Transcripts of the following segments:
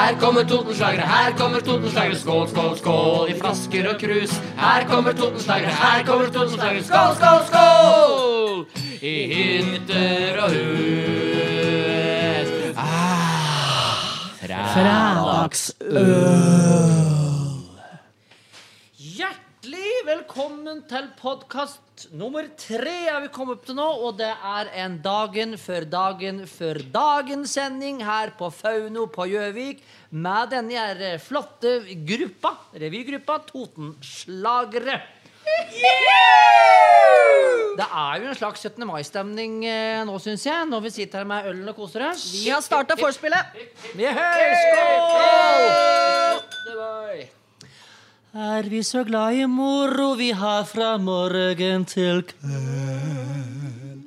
Her kommer Totenslagere, her kommer Totenslagere. Skål, skål, skål i flasker og krus. Her kommer Totenslagere, her kommer Totenslagere. Skål, skål, skål! I hytter og hus. Ah, Hjertelig velkommen til podkast nummer tre er vi kommet opp til nå. Og det er en dagen før dagen før dagen-sending her på Fauno på Gjøvik med denne her flotte gruppa, revygruppa Totenslagere. Det er jo en slags 17. mai-stemning eh, nå, syns jeg, når vi sitter her med ølen og koser oss. Vi har starta vorspielet. Yeah, skål! 17. Er vi så glad i moro vi har fra morgen til kveld?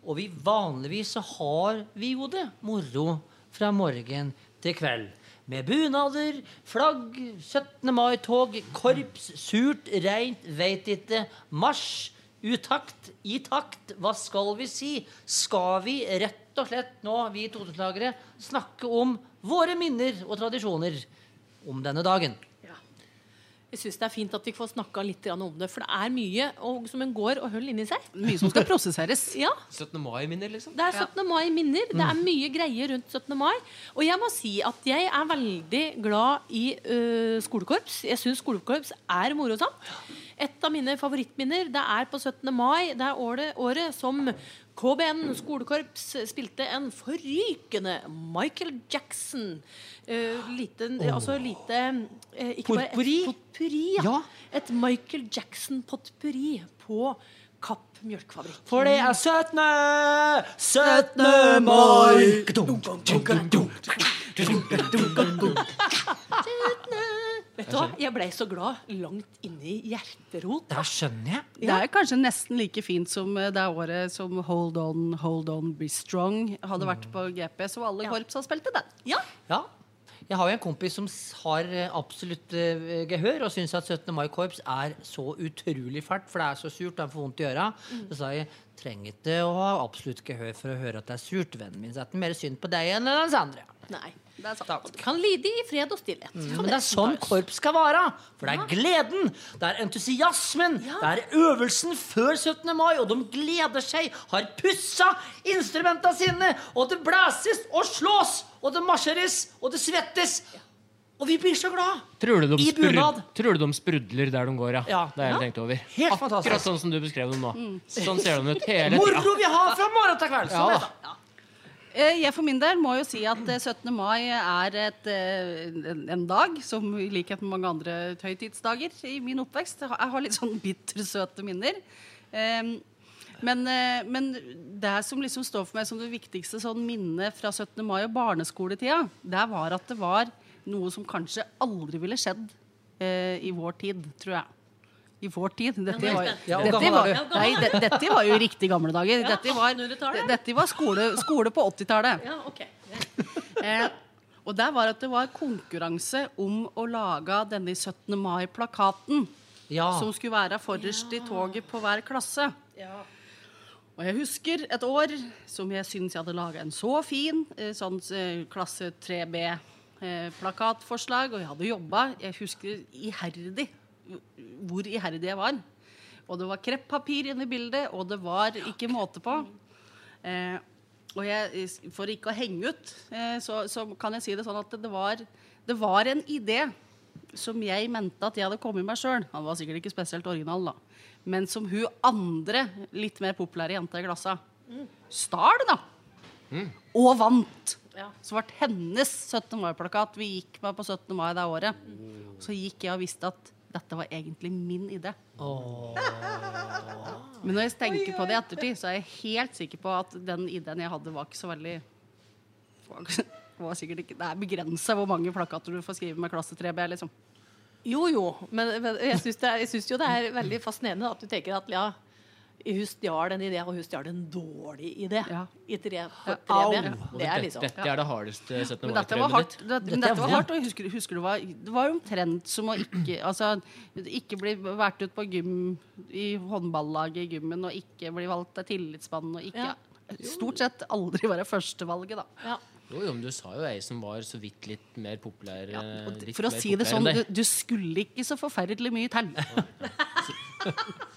Og vi vanligvis så har vi jo det moro fra morgen til kveld. Med bunader, flagg, 17. mai-tog, korps, surt, reint, veit ikke, marsj, utakt, i takt. Hva skal vi si? Skal vi rett og slett nå, vi totenslagere, snakke om våre minner og tradisjoner om denne dagen? Jeg syns det er fint at vi får snakka litt om det, for det er mye og, som en går og holder inni seg. Mye som skal prosesseres. Ja, 17. mai-minner, liksom? Det er 17. mai-minner. Det er mye greier rundt 17. mai. Og jeg må si at jeg er veldig glad i øh, skolekorps. Jeg syns skolekorps er morosomt. Et av mine favorittminner det er på 17. mai. Det er året, året som KBN skolekorps spilte en forrykende Michael Jackson. Uh, liten, Altså lite uh, ikke bare et potpourri ja. Ja. Et Michael Jackson-potpurri på Kapp mjølkefabrikk. For det er 17. 17. mai. Vet du hva? Jeg ble så glad langt inni hjerterot. Det skjønner jeg. Det er kanskje nesten like fint som eh, det året som Hold On, Hold On, Be Strong hadde vært på GP, så alle Ja. korps har spilt i den. Ja, Ja. Jeg har jo en kompis som har eh, absolutt eh, gehør og syns at 17. mai-korps er så utrolig fælt, for det er så surt, han får vondt i øra. Så sa jeg trenger ikke å ha absolutt gehør for å høre at det er surt, vennen min. Så er det mer synd på deg enn oss andre. nei. Det er sant. Kan lide i fred og stillhet. Mm. men det er sånn korps skal være. For det er gleden, det er entusiasmen, det er øvelsen før 17. mai, og de gleder seg, har pussa instrumentene sine, og det blæses og slås, og det marsjeres, og det svettes. Og vi blir så glad. Tror du, de I bunad. tror du de sprudler der de går, ja? Ja. Det har jeg Ja. tenkt over. Helt Akkurat fantastisk. sånn som du beskrev dem nå. Sånn ser de ut hele tida. Moro vi har fra morgen til kveld. Sånn Ja er da. det. Eh, Jeg for min del må jo si at eh, 17. mai er et, eh, en, dag som i likhet med mange andre høytidsdager i min oppvekst Jeg har litt sånn bittersøte minner. Men, eh, men det som liksom står for meg som det viktigste sånn minnet fra 17. mai og barneskoletida, det var at det var noe som kanskje aldri ville skjedd eh, i vår tid, tror jeg. I vår tid. Dette var, dette var, nei, dette var jo riktig gamle dager. Dette var, dette var skole, skole på 80-tallet. Ja, ok. Eh, og der var at det var konkurranse om å lage denne 17. mai-plakaten. Ja. Som skulle være forrest i toget på hver klasse. Ja. Og jeg husker et år som jeg syns jeg hadde laga en så fin eh, sånn eh, klasse 3B-plakatforslag, og jeg hadde jobba. Jeg husker iherdig hvor iherdig jeg var. Og det var kreppapir inne i bildet, og det var ikke måte på. Eh, og jeg, for ikke å henge ut, eh, så, så kan jeg si det sånn at det var, det var en idé som jeg mente at jeg hadde kommet meg sjøl. Han var sikkert ikke spesielt original, da. Men som hun andre, litt mer populære jenta i glassa stal, da. Og vant. Ja. Så ble hennes 17. mai-plakat vi gikk med på 17. mai det året. Så gikk jeg og visste at dette var egentlig min idé. Men når jeg tenker på det i ettertid, så er jeg helt sikker på at den ideen jeg hadde, var ikke så veldig var, sikkert ikke, Det er begrensa hvor mange plakater du får skrive med klasse 3B. liksom. Jo, jo. Men, men jeg syns jo det er veldig fascinerende at du tenker at ja, hun stjal en idé, og hun stjal en dårlig idé. Ja. I tre, på Ja, 3B. au. Det er liksom dette er det hardeste 17. Men dette var hardt. mai-traumet ditt. Det, men Dette dette var hardt, og jeg husker, husker det, var, det var jo omtrent som å ikke altså, ikke bli valgt ut på gym i håndballaget i gymmen, og ikke bli valgt av tillitsmannen, og ikke Ja. Stort sett aldri være førstevalget, da. Ja. Jo, jo, men du sa jo ei som var så vidt litt mer populær. Ja, Og litt for å mer si det sånn, du, du skulle ikke så forferdelig mye til. Du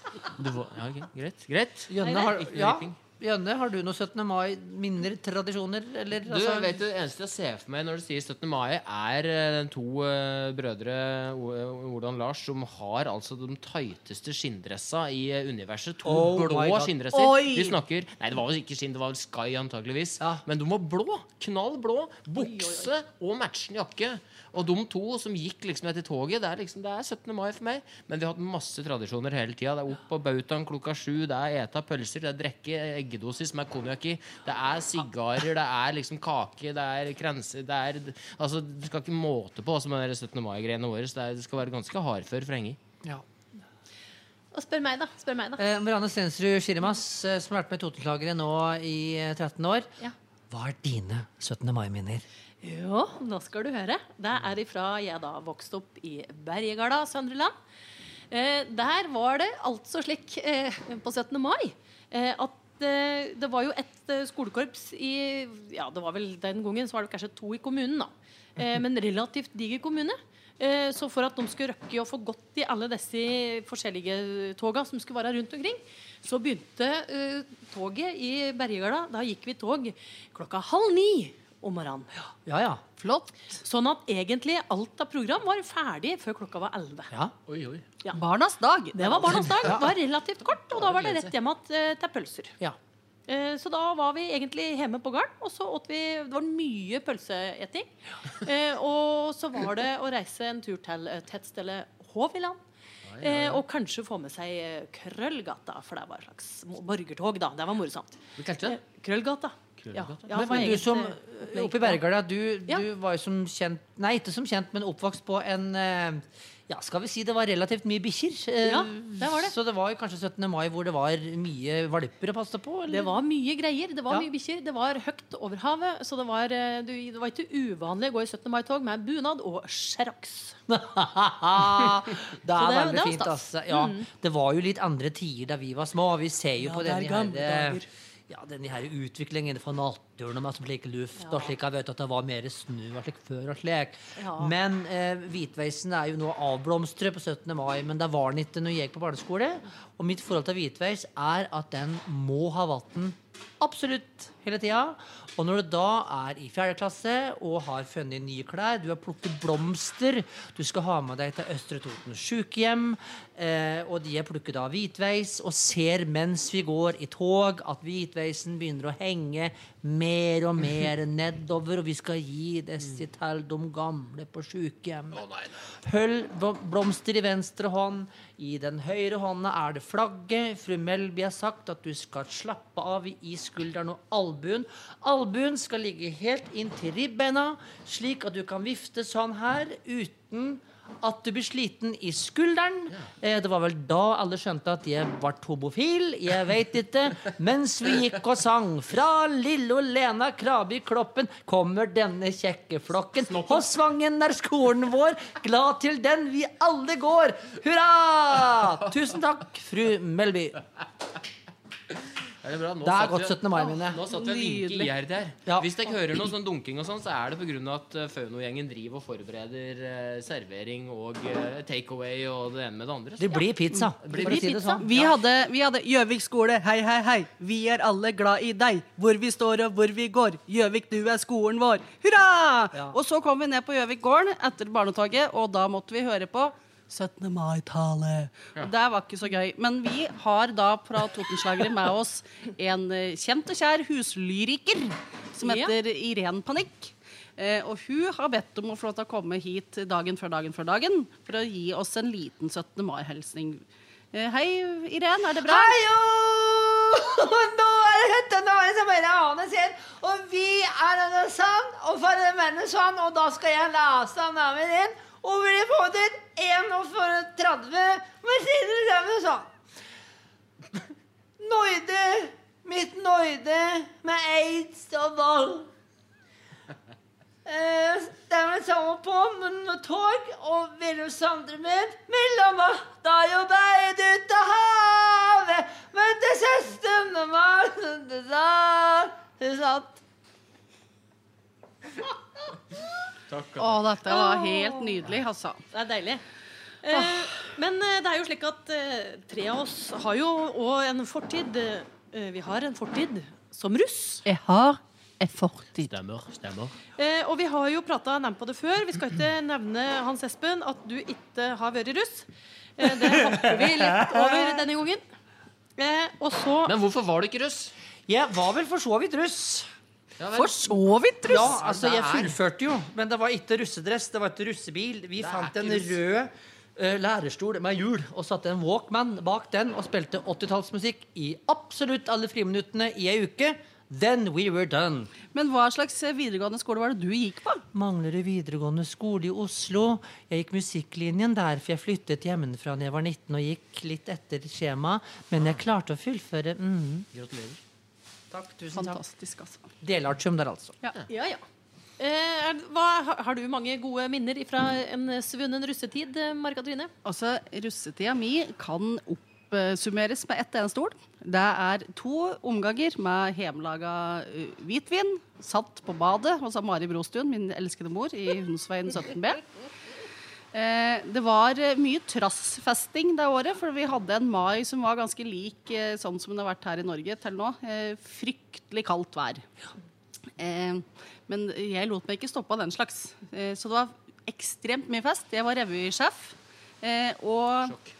var, ja, okay, greit. greit. Jønne, har, ja. Jønne, har du noe 17. mai-minner, tradisjoner? Eller, Du, altså, vet du, Det eneste jeg ser for meg når du sier 17. mai, er eh, den to uh, brødre Olan Lars som har altså de tighteste skinndressa i eh, universet. To Oh blå skinndresser. Oi! Vi snakker Nei, det var vel ikke skinn, det var vel Sky antakeligvis. Ja. Men de var blå. Knall blå. Bukse og matchende jakke. Og de to som gikk liksom etter toget, det er liksom, det er 17. mai for meg. Men vi har hatt masse tradisjoner hele tida. Det er opp på bautaen klokka sju, det er eta pølser, det er drikke eggedosis med konjakk i, det er sigarer, det er liksom kake, det er krenser det er, Altså, Du skal ikke måte på med de 17. mai-greiene våre. så Det, er, det skal være ganske hardfør for henge ja. Og spør meg, da. Spør meg, da. eh, Marianne Stensrud Shirimas, eh, som har vært med i Totenslagere nå i eh, 13 år. Ja. Hva er dine 17. mai-minner? Jo, nå skal du høre. Det er ifra jeg da vokste opp i Bergegarda, Søndre Land. Eh, der var det altså slik eh, på 17. mai eh, at eh, det var jo et eh, skolekorps i Ja, det var vel den gangen så var det kanskje to i kommunen, da. Eh, men relativt diger kommune. Så for at de skulle røkke å få gått i alle disse forskjellige toga som skulle være rundt omkring, så begynte toget i Bergegarda. Da gikk vi tog klokka halv ni om morgenen. Ja, ja. Flott. Sånn at egentlig alt av program var ferdig før klokka var 11. ja. Oi, oi. Barnas dag. Det var barnas dag. Det var relativt kort, og da var det rett hjem igjen eh, til pølser. ja. Eh, Så da var vi egentlig hjemme på gården, og så åt vi Det var mye pølseeting. Eh, Og så var det å reise en tur til eh, tettstedet Håviland. Eh, og kanskje få med seg Krøllgata, for det var et slags borgertog. da Det var morsomt. Krøllgata. Ja, ja, men, men du som eh, eh, oppe i Bergala, du, Ja. du var jo som kjent Nei, ikke som kjent, men oppvokst på en eh, Ja, skal vi si det var relativt mye bikkjer. Ja, det var det. Så det var kanskje 17. mai hvor det var mye valper å passe på? Eller? Det var mye greier. Det var Ja. mye bikkjer. Det var høyt over havet. Så det var, du, det var ikke uvanlig å gå i 17. mai-tog med bunad og sjerox. det er det veldig fint, altså. Ja, Det var jo litt andre tider da vi var små. Vi ser jo Ja, på denne her, dager. Ja, denne her utviklingen fra naturen og slik luft og slik. Jeg vet at det var mer snø og slik før og slik. Ja. Men eh, hvitveisen er jo nå avblomstret på 17. mai, men det var den ikke når jeg gikk på barneskole. Og mitt forhold til hvitveis er at den må ha vann absolutt hele tida. Og når du da er i fjerde klasse og har funnet nye klær, du har plukket blomster, du skal ha med deg til Østre Toten sykehjem, eh, og de er plukket av hvitveis, og ser mens vi går i tog at hvitveisen begynner å henge mer og mer nedover, og vi skal gi disse til de gamle på sykehjem. Hold blomster i venstre hånd. I den høyre hånda er det flagget. Fru Melby har sagt at du skal slappe av i skulderen og albuen. Albuen skal ligge helt inn til ribbeina, slik at du kan vifte sånn her uten at du blir sliten i skulderen. Eh, det var vel da alle skjønte at jeg var homofil. Jeg veit ikke. Mens vi gikk og sang 'Fra lille Lena Krabi Kloppen kommer denne kjekke flokken'. Hos Vangen er skolen vår, glad til den vi alle går. Hurra! Tusen takk, fru Melby. Er det Det er godt 17. mai-minne. Nå satt vi en vinket Nydelig. her. Ja. Hvis dere hører noe sånn dunking, og sånn, så er det pga. at uh, Fauno-gjengen driver og forbereder uh, servering og uh, takeaway og det ene med det andre. Det blir pizza. blir for å si det sånn. Vi hadde, vi hadde Gjøvik skole, hei, hei, hei. Vi er alle glad i deg. Hvor vi står og hvor vi går. Gjøvik, du er skolen vår. Hurra! Ja. Og så kom vi ned på Gjøvik gården etter barnetoget, og da måtte vi høre på 17. mai-tale. Ja. Det var ikke så gøy. Men vi har da fra Totenslagere med oss en eh, kjent og kjær huslyriker som Ja. heter Irén Panikk. Eh, og hun har bedt om å få lov til å komme hit dagen før dagen før dagen for å gi oss en liten 17. mai-hilsning. Eh, hei, Irén, er det bra? Hallo! Nå er det 17. mai som bare sin, og vi er denne sann, og for en menneske, og da skal jeg lese navnet din, og vil få til 31 med sine sammen sånn. Noide, mitt noide med aids og vold. Eh, Stemmer sammen på med tog og ville Sondre min mellom matta og beid ut av havet. Til søsteren og mannen da hun satt. Å, dette var helt nydelig, altså. Det er deilig. Eh, men eh, det er jo slik at eh, tre av oss har jo òg en fortid. Eh, vi har en fortid som russ. Jeg har en fortid. Stemmer. stemmer Eh, og vi har jo prata nevnt på det før. Vi skal ikke nevne Hans Espen at du ikke har vært russ. Eh, det hopper vi litt over denne gangen. Eh, og så Men hvorfor var du ikke russ? Jeg var vel for så vidt russ. Ja. For så vidt russ! Ja, altså Jeg fullførte jo, men det var ikke russedress, det var ikke russebil. Vi fant en rød uh, lærerstol med hjul og satte en Walkman bak den og spilte 80-tallsmusikk i absolutt alle friminuttene i ei uke. Then we were done. Men hva slags eh, videregående skole var det du gikk på? Manglerud videregående skole i Oslo. Jeg gikk musikklinjen der, for jeg flyttet hjemmefra da jeg var 19 og gikk litt etter skjema. Men jeg klarte å fullføre. Mm. Gratulerer. Takk, tusen takk. Fantastisk, altså. Delartium der, altså. Ja, ja. Eh, er- hva, har- du mange gode minner fra en svunnen russetid, eh, Marka-Trine? Altså, russetida mi kan oppsummeres med ett eneste ord. Det er to omganger med hjemmelaga uh, hvitvin. Satt på badet hos Mari Brostuen, min elskede mor, i Hundsveien 17B. Eh, det var eh, mye trassfesting det året, for vi hadde en mai som var ganske lik eh, sånn som den har vært her i Norge til nå. Fryktelig kaldt vær. Men jeg lot meg ikke stoppe av den slags. Så det var ekstremt mye fest. Jeg var revysjef. Og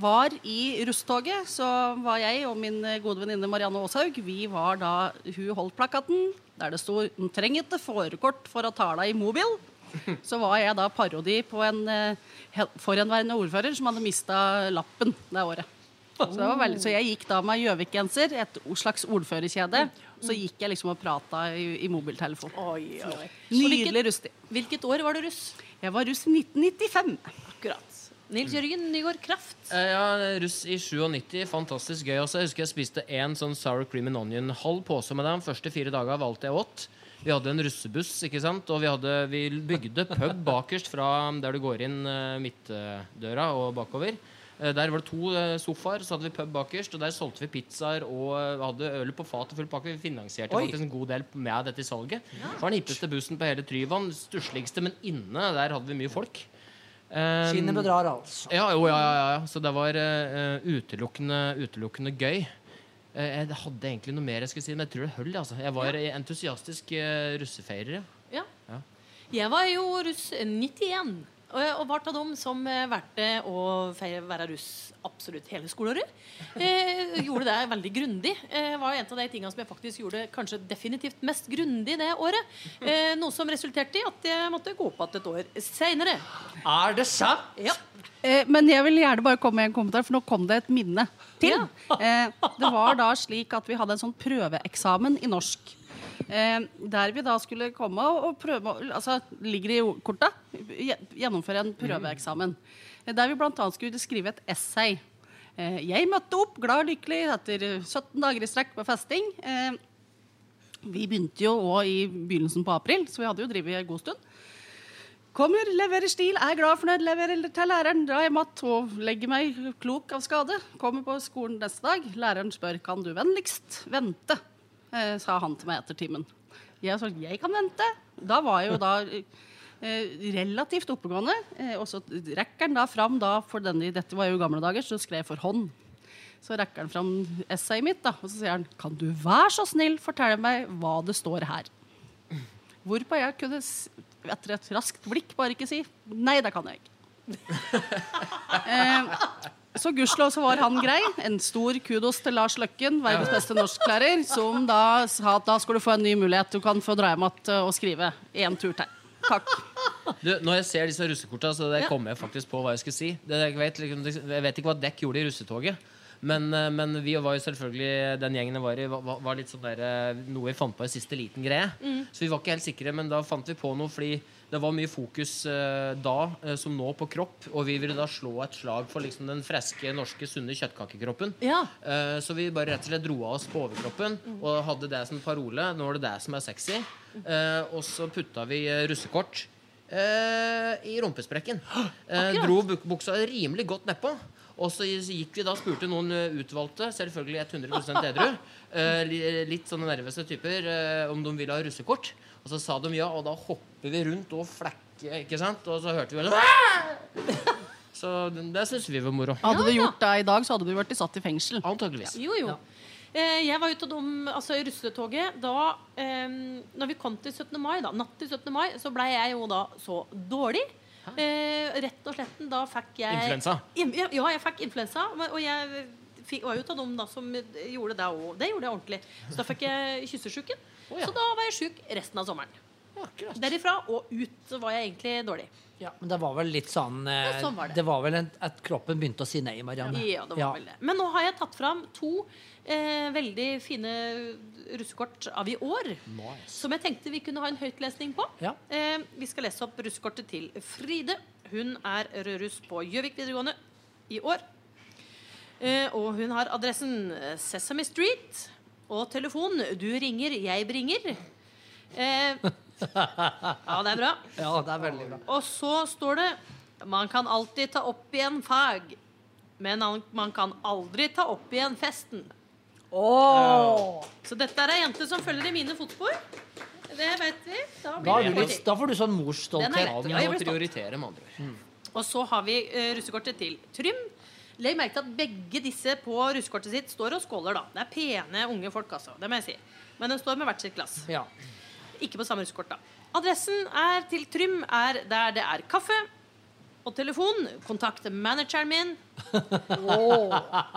var i Rusttoget, så var jeg og min gode venninne Marianne Aashaug Vi var da Hun holdt plakaten der det sto 'En trenger ikke førerkort for å tale i mobil'. Så var jeg da parodi på en eh, forhenværende ordfører som hadde mista lappen det året. Så, det var veldig, så jeg gikk da med Gjøvik-genser, et slags ordførerkjede. Så gikk jeg liksom og prata i, i mobiltelefon. Oi, oi. Nydelig rustig. Hvilket år var du russ? Jeg var russ i 1995. Akkurat. Nils Jørgen Nygaard Kraft. Eh, Ja, russ i 97. Fantastisk gøy. også. Jeg husker jeg spiste en sånn sour cream and onion halv pose med dem. Første fire dager valgte jeg åt. Vi hadde en russebuss, ikke sant? og vi, hadde, vi bygde pub bakerst fra der du går inn eh, midtdøra og bakover. Eh, Der var det to eh, sofaer, så hadde vi pub bakerst, og der solgte vi pizzaer og hadde øl på fat og full pakke. Vi finansierte Oi. faktisk en god del med dette salget. Det var den hippeste bussen på hele Tryvann. Stussligste, men inne der hadde vi mye folk. Skinnet bedrar, altså. ja, jo, ja, ja, ja. Så det var uh, utelukkende, utelukkende gøy. Eh, jeg hadde egentlig noe mer jeg skulle si, men jeg tror det høll. Altså. Jeg var ja. entusiastisk uh, russefeirer. ja. Ja. Ja. Jeg var jo russ 91. Og og var av dem som eh, valgte å feire, være russ absolutt hele skoleåret. Eh, gjorde det veldig grundig. Eh, var en av de tingene som jeg faktisk gjorde kanskje definitivt mest grundig det året. Eh, noe som resulterte i at jeg måtte gå på igjen et år seinere. Er det sant? Ja. Eh, men jeg vil gjerne bare komme med en kommentar, for nå kom det et minne til. Eh, det var da slik at vi hadde en sånn prøveeksamen i norsk. Eh, der vi da skulle komme og og prøve Altså, ligger i korta? Gjennomføre en prøveeksamen. Eh, Der vi bl.a. skulle skrive et essay. Eh, jeg møtte opp glad og lykkelig etter 17 dager i strekk på festing. Vi begynte jo òg i begynnelsen på april, så vi hadde jo drevet en god stund. Kommer, leverer stil, er glad fornøyd, leverer til læreren, drar hjem igjen og legger meg klok av skade. Kommer på skolen neste dag. Læreren spør kan du vennligst vente, eh, sa han til meg etter timen. Jeg sa jeg kan vente. Da var jeg jo da eh, relativt oppegående. Eh, og så rekker han da fram da for denne, dette var jo gamle dager, så skrev jeg for hånd. Så rekker han fram essayet mitt, da, og så sier han Kan du være så snill fortelle meg hva det står her? Hvorpå jeg kunne etter et raskt blikk bare ikke si Nei, det kan jeg ikke. eh, så gudskjelov så var han grei. En stor kudos til Lars Løkken, verdens beste norsklærer, som da sa at da skal du få en ny mulighet. Du kan få dra hjem igjen og skrive én tur til. Takk. Du, når jeg ser disse russekorta, så det Ja. kommer jeg faktisk på hva jeg skulle si. Det, jeg, vet, liksom, jeg vet ikke hva dekk gjorde i russetoget. Men, eh, men vi var jo selvfølgelig Den gjengen jeg var i, var, var- litt sånn der, eh, noe vi fant på i siste liten greie. Så vi var ikke helt sikre, men da fant vi på noe fordi det var mye fokus eh, da eh, som nå på kropp, og vi ville da slå et slag for liksom den friske, norske, sunne kjøttkakekroppen. Ja. Eh, Så vi bare rett og slett dro av oss på overkroppen og hadde det som parole. Nå er det det som er sexy. Eh, og så putta vi russekort i rumpesprekken. Dro buk- buksa rimelig godt nedpå. Og så gikk vi da spurte noen utvalgte, selvfølgelig 100% edru, litt sånne nervøse typer, om de ville ha russekort. Og så sa de ja, og da hopper vi rundt og flekker, ikke sant? Og så hørte vi vel Så det, syns vi var moro. Hadde du gjort det i dag, så hadde du vært satt i fengsel. Antakeligvis. Jo, jo. Eh, jeg var ute og dum, altså i russetoget da eh, Når vi kom til 17. mai, da, natt til 17. mai, så blei jeg jo da så dårlig. Eh, rett og slett da fikk jeg Influensa. In, ja, ja, jeg fikk influensa. Og jeg fikk, var jo av dem da som gjorde det òg. Det gjorde jeg ordentlig. Så da fikk jeg kyssesjuken. Oh, ja. Så da var jeg sjuk resten av sommeren. Akkurat. Derifra og ut var jeg egentlig dårlig. Ja, men det var vel litt sånn eh, sånn var det. det. var vel en, at kroppen begynte å si nei, Marianne. Ja, det var vel det. Men nå har jeg tatt fram to eh, veldig fine russekort av i år. Som jeg tenkte vi kunne ha en høytlesning på. Ja. Eh, vi skal lese opp russekortet til Fride. Hun er rødruss på Gjøvik videregående i år. Eh, og hun har adressen Sesame Street. Og telefon 'Du ringer, jeg bringer'. Eh, ja, det er bra. Ja, det er veldig bra. Og så står det Man kan alltid ta opp igjen fag Men man kan aldri ta opp igjen festen Så dette er ei jente som følger i mine fotspor Det vet vi Da, blir Da, er litt, da får du sånn Den morsstolthet. Ja, du må stolt. prioritere, med andre ord. Og så har vi uh, russekortet til Trym Legg merke til at begge disse på russekortet sitt Står og skåler da Det er pene unge folk altså, det må jeg si Men de står med hvert sitt glass Ja. Ikke på samme russekort, da. Adressen er til Trym er der det er kaffe og telefon. Kontakt manageren min.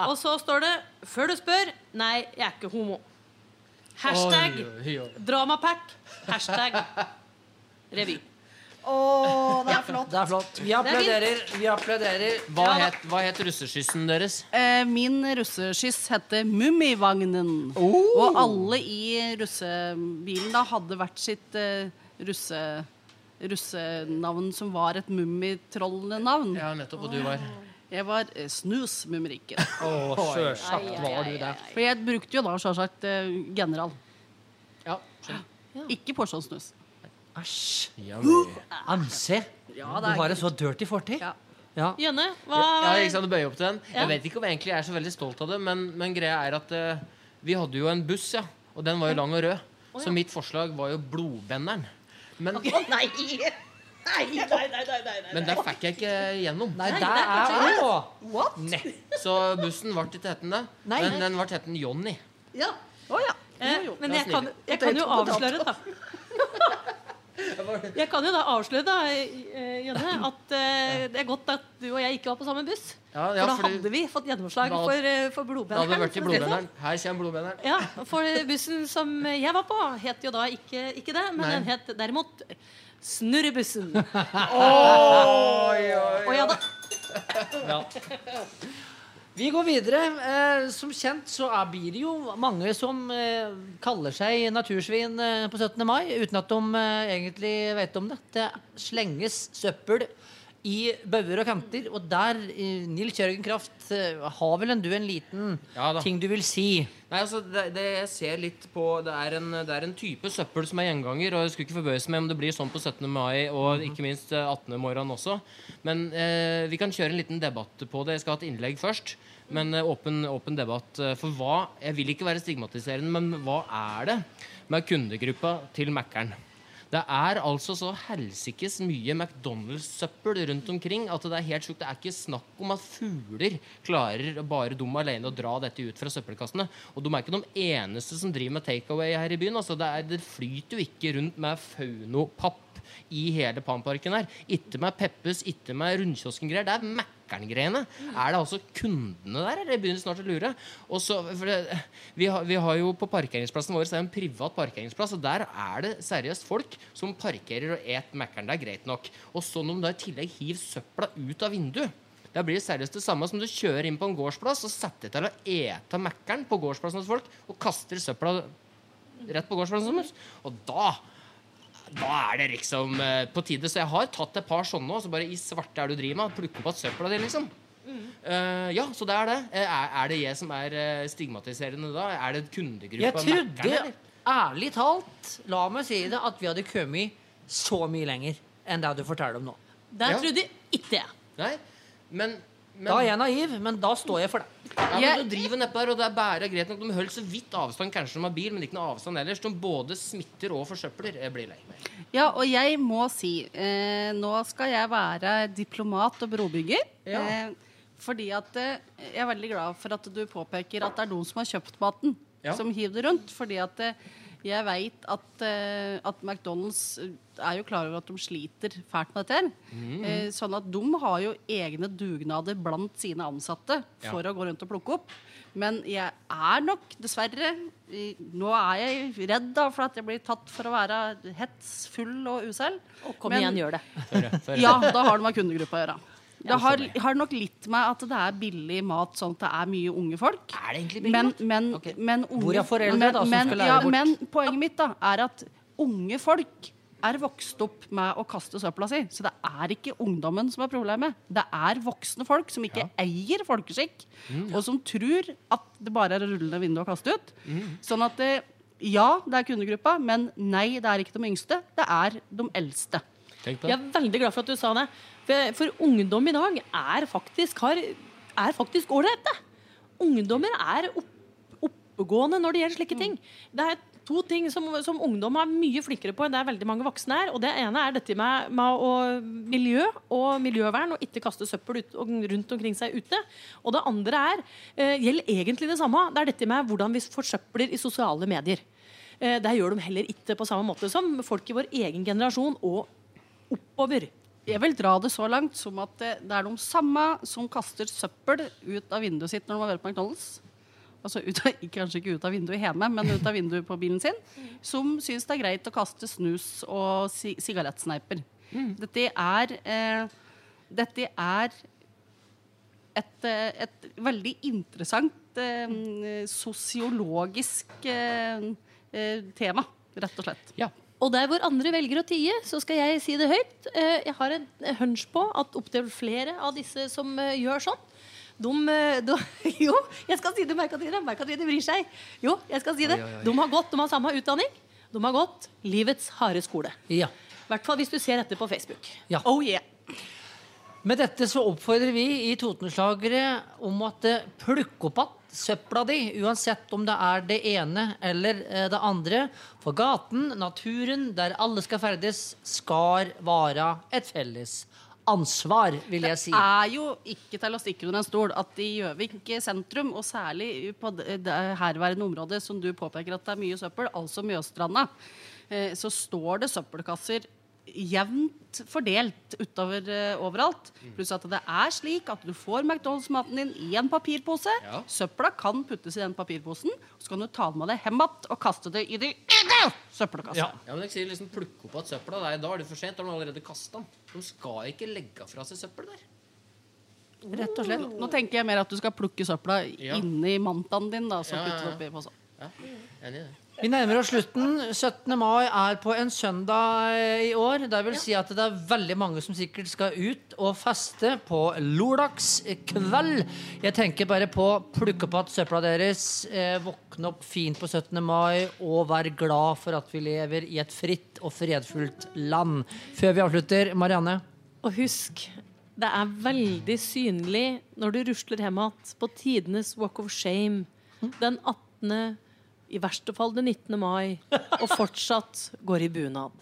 Og så står det Før du spør Nei, jeg er ikke homo. Hashtag dramapack. Hashtag revy. Å, det er flott. Det er flott. Vi applauderer. Vi applauderer. Hva, Ja, het, hva het russeskyssen deres? Eh, min russeskyss heter Mummivagnen. Og alle i russebilen da hadde hvert sitt eh, russe, russenavn som var et mummitrollnavn. Ja, nettopp. Og du var Jeg var eh, Snusmumrikken. Oh, sjølsagt var du der. det. For jeg brukte jo da sjølsagt eh, general. Ja, skjønner. Ikke porsjonssnus. Æsj. Amse. Ja, Du har en så dirty fortid. Ja. Ja. Jønne, hva Ja, ja, sant, du bøyer opp til den. Ja. Jeg vet ikke om jeg egentlig er så veldig stolt av det, men, men greia er at uh, vi hadde jo en buss, ja. Og den var jo lang og rød. Så mitt forslag var jo Blodbenderen. Men, Nei! Nei, nei, nei, nei, nei, nei. men der fikk jeg ikke gjennom. Nei, der er What? òg Så bussen ble ikke hetende. Men den ble hetende Johnny. Ja. Oh, ja. Eh, men jeg kan, jeg kan jo avsløre, da. Jeg kan jo da avsløre, da, eh, Jønne, at eh, det er godt at du og jeg ikke var på samme buss. Ja, For da hadde vi fått gjennomslag for, eh, for blodbenderen. sånn. Her kommer Blodbenderen. Ja, for bussen som jeg var på, het jo da ikke, ikke det, men Nei. den het derimot Snurrebussen. Oi, oi, Og ja da. Vi går videre. Eh, som kjent så er, blir det jo mange som eh, kaller seg natursvin eh, på 17. mai, uten at de eh, egentlig vet om det. Det slenges søppel i bauger og kanter, og der, eh, Nils Jørgen Kraft, eh, har vel en du en liten Ja ting du vil si? Nei, altså, det, det jeg ser litt på det er, en, det er en type søppel som er gjenganger. Og jeg skulle ikke forbause meg om det blir sånn på 17. mai og ikke minst eh, 18. morgen også. Men eh, vi kan kjøre en liten debatt på det. Jeg skal ha et innlegg først. Men eh, åpen, åpen debatt. eh, For hva Jeg vil ikke være stigmatiserende, men hva er det med kundegruppa til Mækkern? Det er altså så helsikes mye McDonald's-søppel rundt omkring at det er helt sjukt. Det er ikke snakk om at fugler klarer bare dem alene å dra dette ut fra søppelkassene. Og de er ikke de eneste som driver med takeaway her i byen. Altså, det, er, det flyter jo ikke rundt med Fauno-papp i hele Pamparken her. Ikke med Peppes, ikke med Rundkiosken-greier. Det er Mækkern-greiene. Er det altså kundene der, eller begynner snart å lure? Og så, for det, vi, har, vi har jo på parkeringsplassen vår så er det en privat parkeringsplass, og der er det seriøst folk som parkerer og et Mækkern. Det er greit nok. Og så når de da i tillegg hiver søpla ut av vinduet da blir det seriøst det samme som du kjører inn på en gårdsplass og setter til å ete Mækkern på gårdsplassen hos folk og kaster søpla rett på gårdsplassen deres. Og da da er det liksom eh, på tide. Så jeg har tatt et par sånne også, bare i svarte er du driver med. Plukke opp igjen søpla di, liksom. Eh, ja, så det er det. Eh, er, er det jeg som er stigmatiserende da? Er det kundegruppa Jeg trodde, ærlig talt, la meg si det, at vi hadde kommet så mye lenger enn det du forteller om nå. Der Ja. trodde ikke jeg. Nei, men Da er jeg naiv, men da står jeg for det. Ja, men du driver nedpå der, og det er bare greit nok. De holder så vidt avstand, kanskje de har bil, men ikke noe avstand ellers. De både smitter og forsøpler. Jeg blir lei meg. Ja, og jeg må si eh, Nå skal jeg være diplomat og brobygger. Ja. Eh, fordi at eh, jeg er veldig glad for at du påpeker at det er noen som har kjøpt maten, Ja. som hiver det rundt. Fordi at eh, jeg veit at, eh, at McDonald's eh, er jo klar over at de sliter fælt med dette. Mm. Eh, sånn at de har jo egne dugnader blant sine ansatte for å gå rundt og plukke opp. Men jeg er nok, dessverre Nå er jeg redd da for at jeg blir tatt for å være hets, full og usel. Og kom Men- igjen, gjør det. Før, før. Ja, da har det med kundegruppa å gjøre. Det har, har nok litt med at det er billig mat, sånn at det er mye unge folk. Er det egentlig billig Men, mat? men, okay. men, unge, Hvor er foreldre men, da, som men, skal lære ja, bort? men poenget mitt da er at unge folk er vokst opp med å kaste søpla si. Så det er ikke ungdommen som er problemet. Det er voksne folk som ikke eier folkeskikk, Mm. og som tror at det bare er å rulle ned vinduet og kaste ut. Sånn at det, ja, det er kundegruppa, men nei, det er ikke de yngste. Det er de eldste. Jeg er veldig glad for at du sa det. For, for ungdom i dag er faktisk har, er faktisk ålreite. Ungdommer er opp, oppegående når det gjelder slike ting. Det er to ting som, som ungdom er mye flinkere på enn det er veldig mange voksne er. Og det ene er dette med, med å, miljø og miljøvern og ikke kaste søppel ut, og rundt omkring seg ute. Og det andre er, eh, gjelder egentlig det samme. Det er dette med hvordan vi forsøpler i sosiale medier. Eh, der gjør de heller ikke på samme måte som folk i vår egen generasjon og oppover. Jeg vil dra det så langt som at det, det er de samme som kaster søppel ut av vinduet sitt når de har vært på McDonald's. Altså ut av, kanskje ikke ut av vinduet hjemme, men ut av vinduet på bilen sin. Som syns det er greit å kaste snus og si sigarettsneiper. Dette er eh, Dette er et, eh, et veldig interessant eh, sosiologisk eh, eh, tema, rett og slett. Ja. Og der hvor andre velger å tie, så skal jeg si det høyt. Eh, Jeg har en hunch på at opptil flere av disse som eh, gjør sånn, de, eh, de Jo, jeg skal si det, Merkatine. Merkatine bryr seg. Jo, jeg skal si det. De har gått, de har samme utdanning. De har gått livets harde skole. Ja. I hvert fall hvis du ser dette på Facebook. Ja. Oh yeah. Med dette så oppfordrer vi i Totenslagere om at plukk opp att søpla di, uansett om det er det ene eller eh, det andre. For gaten, naturen, der alle skal ferdes, skal være et felles ansvar, vil jeg si. Det er jo ikke til å stikke under en stol at i Gjøvik sentrum, og særlig på det det herværende området som du påpeker at det er mye søppel, altså Mjøstranda, eh, så står det søppelkasser jevnt fordelt utover uh, overalt. Pluss at det er slik at du får McDonald's-maten din i en papirpose. Ja. Søpla kan puttes i den papirposen, og så kan du ta med det hjem igjen og kaste det i de søppelkassa. Ja. Ja, men jeg sier liksom plukke opp igjen søpla. Nei, da er det for sent. Da har du allerede kasta den. De skal ikke legge fra seg søppel der. Rett og slett. Nå tenker jeg mer at du skal plukke søpla Ja. inni mantaen din. da, så Ja, ja, putte det ja. oppi posen. Ja, enig i det. Vi nærmer oss slutten. 17. mai er på en søndag i år. Det vil si at det er veldig mange som sikkert skal ut og feste på lørdagskveld. Jeg tenker bare på plukke opp igjen søpla deres, eh, våkne opp fint på 17. mai og være glad for at vi lever i et fritt og fredfullt land. Før vi avslutter, Marianne. Og husk, det er veldig synlig når du rusler hjem igjen på tidenes Walk of Shame den 18., i verste fall den 19. mai, og fortsatt går i bunad.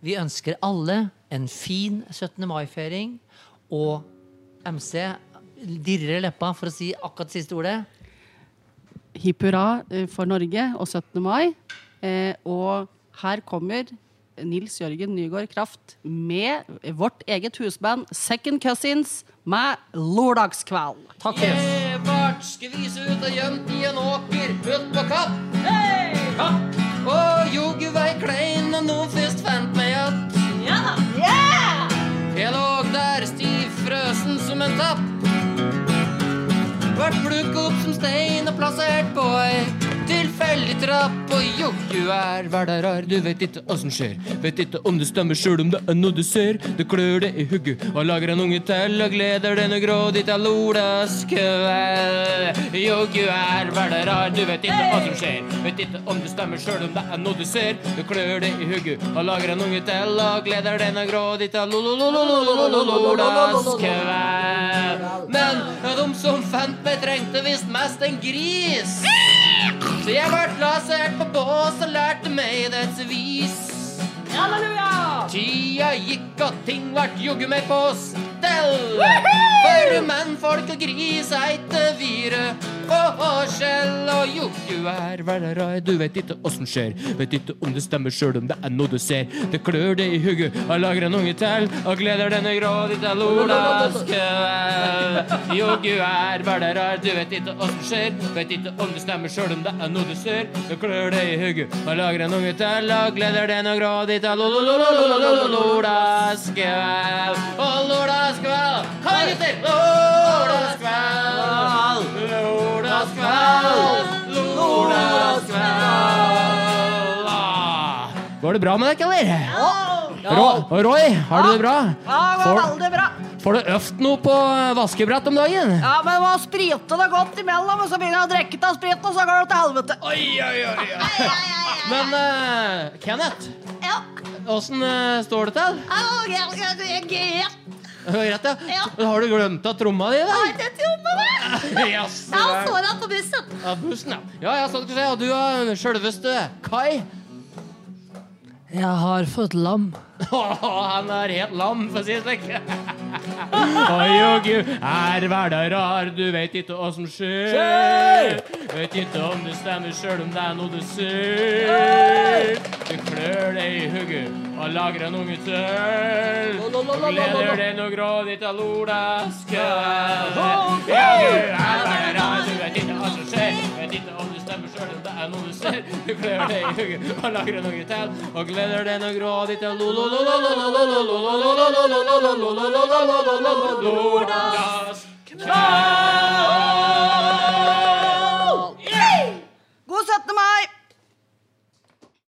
Vi ønsker alle en fin 17. mai-feiring. Og MC dirrer leppa for å si akkurat siste ordet. Hipp hurra eh, for Norge og 17. mai. Eh, og her kommer Nils Jørgen Nygaard Kraft med vårt eget husband Second Cousins med Lørdagskveld. Takk for oss. Evert skvise ut og gjemt i en åker ut på kapp. Hey! Kapp! Og joggu vei klein når noen først fant meg att. Jeg låg der stiv frøsen som en tapp. Vart plukket opp som stein og plassert på ei tilfeldig veldig trapp, og joggu er hverdager. Du vet ikke åssen skjer, vet ikke om det stemmer sjøl om det er noe du ser. Det klør det i hugget, og lager en unge til, og gleder denne grådig til lolas kveld. Joggu er hverdager, du vet ikke hva som skjer, vet ikke om det stemmer sjøl om det er noe du ser. Det klør det i hugget, og lager en unge til, og gleder denne grådig til lolas kveld. Men de som fant meg, trengte visst mest en gris. Så jeg ble plassert på bås og lærte meg dets vis. Halleluja! Tida gikk og ting vart joggu meg på stell. For menn, folk og gris eite vire forskjell. Og joggu er hverdager, du vet ikke åssen skjer. Vet ikke om det stemmer sjøl om det er noe du ser. Det klør det i hugget, og lager en unge til, og gleder denne grådig til Olas kveld. du er hverdager, du vet ikke åssen skjer. Vet ikke om det stemmer sjøl om det er noe du ser. Det klør det i hugget, og lager en unge til, og gleder denne grådig til Olas kveld. Og Lolas kveld, kom igjen, gutter! Går det bra med deg, eller? Ro- Roy, har du det bra? Ja, det går veldig bra. Får du øvd noe på vaskebrett om dagen? Ja, men var sprite det godt imellom, og så begynner jeg å drikke av spriten, og så går det til helvete. Oi, oi, oi. oi. Men uh, Kenneth, Ja. åssen uh, står det til? Greit, ja. Ja. Har du glemt av tromma di, da? Det tromma, da. Yes, Jeg så såra på bussen. Ja, bussen, ja. Ja, ja, sånn skal du se. Og du er sjølveste Kai. Jeg har fått lam. han er helt lam, for å si det slik. Oi og gud, er hverdag rar, du vet ikke hva som skjer. Vet ikke om det stemmer sjøl om det er noe du ser. Du klør deg i hugget og lager en unge tøll. Og gleder deg noe grådig til Olas kveld. Ja, gud, er hverdag rar, du hva som skjer. Vet ikke om du stemmer sjøl det er noe du ser. Du klør deg i hugget og lager noe til. Og gleder deg noe grådig til Lolas kveld. God 17. mai!